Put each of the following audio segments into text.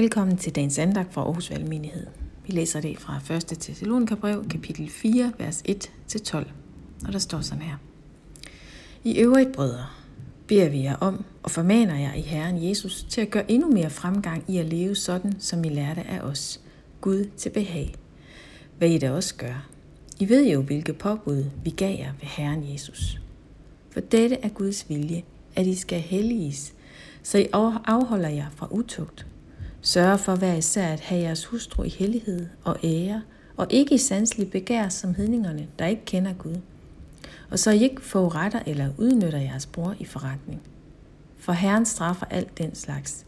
Velkommen til dagens andagt fra Aarhus Valgmenighed. Vi læser det fra 1. Thessalonikerbrev, kapitel 4, vers 1-12. Og der står sådan her. I øvrigt, brødre, beder vi jer om og formaner jer i Herren Jesus til at gøre endnu mere fremgang i at leve sådan, som I lærte af os. Gud til behag. Hvad I da også gør. I ved jo, hvilke påbud vi gav jer ved Herren Jesus. For dette er Guds vilje, at I skal helliges, så I afholder jer fra utugt Sørg for hver især at have jeres hustru i hellighed og ære, og ikke i sanselig begær som hedningerne, der ikke kender Gud. Og så I ikke foruretter eller udnytter jeres bror i forretning. For Herren straffer alt den slags,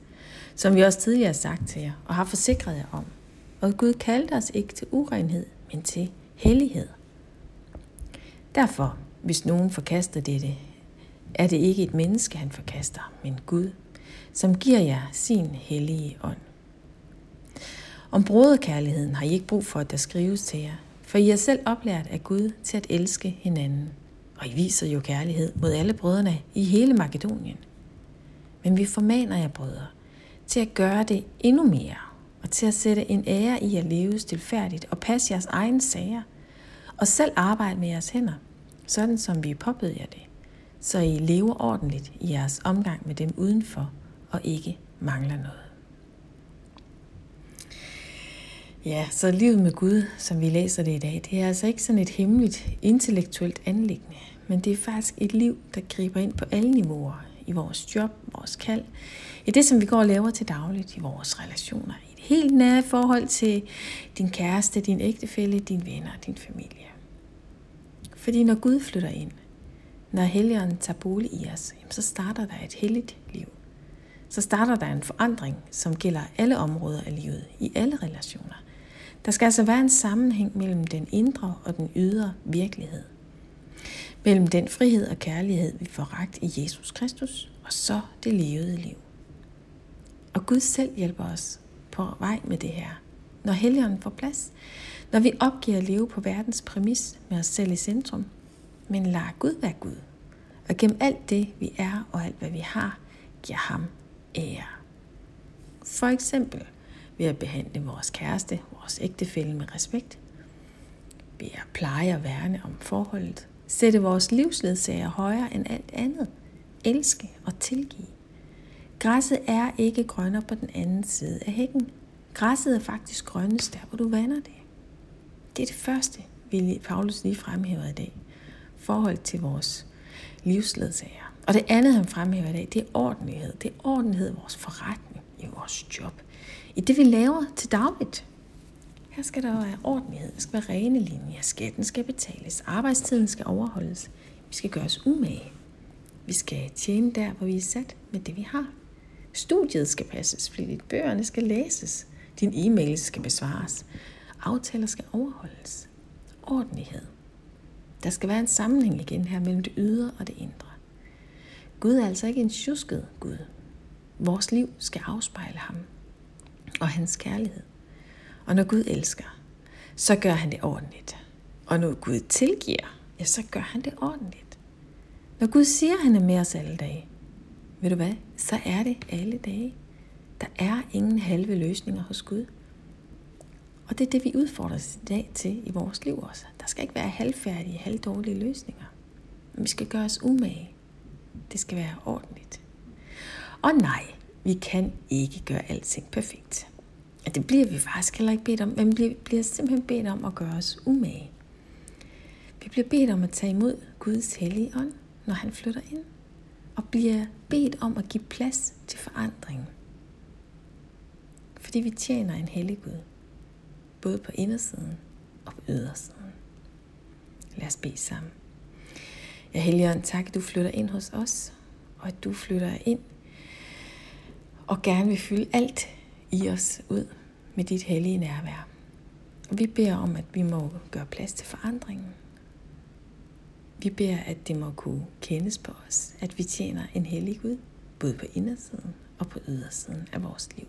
som vi også tidligere har sagt til jer og har forsikret jer om. Og Gud kaldte os ikke til urenhed, men til hellighed. Derfor, hvis nogen forkaster dette, er det ikke et menneske, han forkaster, men Gud, som giver jer sin hellige ånd. Om broderkærligheden har I ikke brug for, at der skrives til jer, for I er selv oplært af Gud til at elske hinanden. Og I viser jo kærlighed mod alle brødrene i hele Makedonien. Men vi formaner jer, brødre, til at gøre det endnu mere, og til at sætte en ære i at leve stilfærdigt og passe jeres egne sager, og selv arbejde med jeres hænder, sådan som vi påbød jer det, så I lever ordentligt i jeres omgang med dem udenfor, og ikke mangler noget. Ja, så livet med Gud, som vi læser det i dag, det er altså ikke sådan et hemmeligt, intellektuelt anlæggende, men det er faktisk et liv, der griber ind på alle niveauer. I vores job, vores kald, i det, som vi går og laver til dagligt, i vores relationer, i et helt nære forhold til din kæreste, din ægtefælle, dine venner, din familie. Fordi når Gud flytter ind, når Helligånden tager bolig i os, så starter der et helligt liv. Så starter der en forandring, som gælder alle områder af livet, i alle relationer. Der skal altså være en sammenhæng mellem den indre og den ydre virkelighed. Mellem den frihed og kærlighed, vi får ragt i Jesus Kristus, og så det levede liv. Og Gud selv hjælper os på vej med det her. Når helligånden får plads, når vi opgiver at leve på verdens præmis med os selv i centrum, men lader Gud være Gud. Og gennem alt det, vi er og alt, hvad vi har, giver ham ære. For eksempel ved at behandle vores kæreste, vores ægtefælle med respekt, ved at pleje og værne om forholdet, sætte vores livsledsager højere end alt andet, elske og tilgive. Græsset er ikke grønnere på den anden side af hækken. Græsset er faktisk grønnest der, hvor du vander det. Det er det første, vi Paulus lige fremhæver i dag. Forhold til vores livsledsager. Og det andet, han fremhæver i dag, det er ordentlighed. Det er ordentlighed i vores forretning, i vores job, i det, vi laver til dagligt. Her skal der være ordentlighed, der skal være rene linjer, skatten skal betales, arbejdstiden skal overholdes. Vi skal gøre os umage. Vi skal tjene der, hvor vi er sat med det, vi har. Studiet skal passes flittigt, bøgerne skal læses, din e-mail skal besvares, aftaler skal overholdes. Ordentlighed. Der skal være en sammenhæng igen her mellem det ydre og det indre. Gud er altså ikke en tjusket Gud. Vores liv skal afspejle ham og hans kærlighed. Og når Gud elsker, så gør han det ordentligt. Og når Gud tilgiver, ja, så gør han det ordentligt. Når Gud siger, at han er med os alle dage, ved du hvad, så er det alle dage. Der er ingen halve løsninger hos Gud. Og det er det, vi udfordres i dag til i vores liv også. Der skal ikke være halvfærdige, halvdårlige løsninger. Men vi skal gøre os umage. Det skal være ordentligt. Og nej, vi kan ikke gøre alting perfekt. Og det bliver vi faktisk heller ikke bedt om, men vi bliver simpelthen bedt om at gøre os umage. Vi bliver bedt om at tage imod Guds hellige ånd, når han flytter ind, og bliver bedt om at give plads til forandring. Fordi vi tjener en hellig Gud, både på indersiden og på ydersiden. Lad os bede sammen. Ja, Helligånd, tak, at du flytter ind hos os, og at du flytter ind og gerne vil fylde alt i os ud med dit hellige nærvær. Og vi beder om, at vi må gøre plads til forandringen. Vi beder, at det må kunne kendes på os, at vi tjener en hellig Gud, både på indersiden og på ydersiden af vores liv.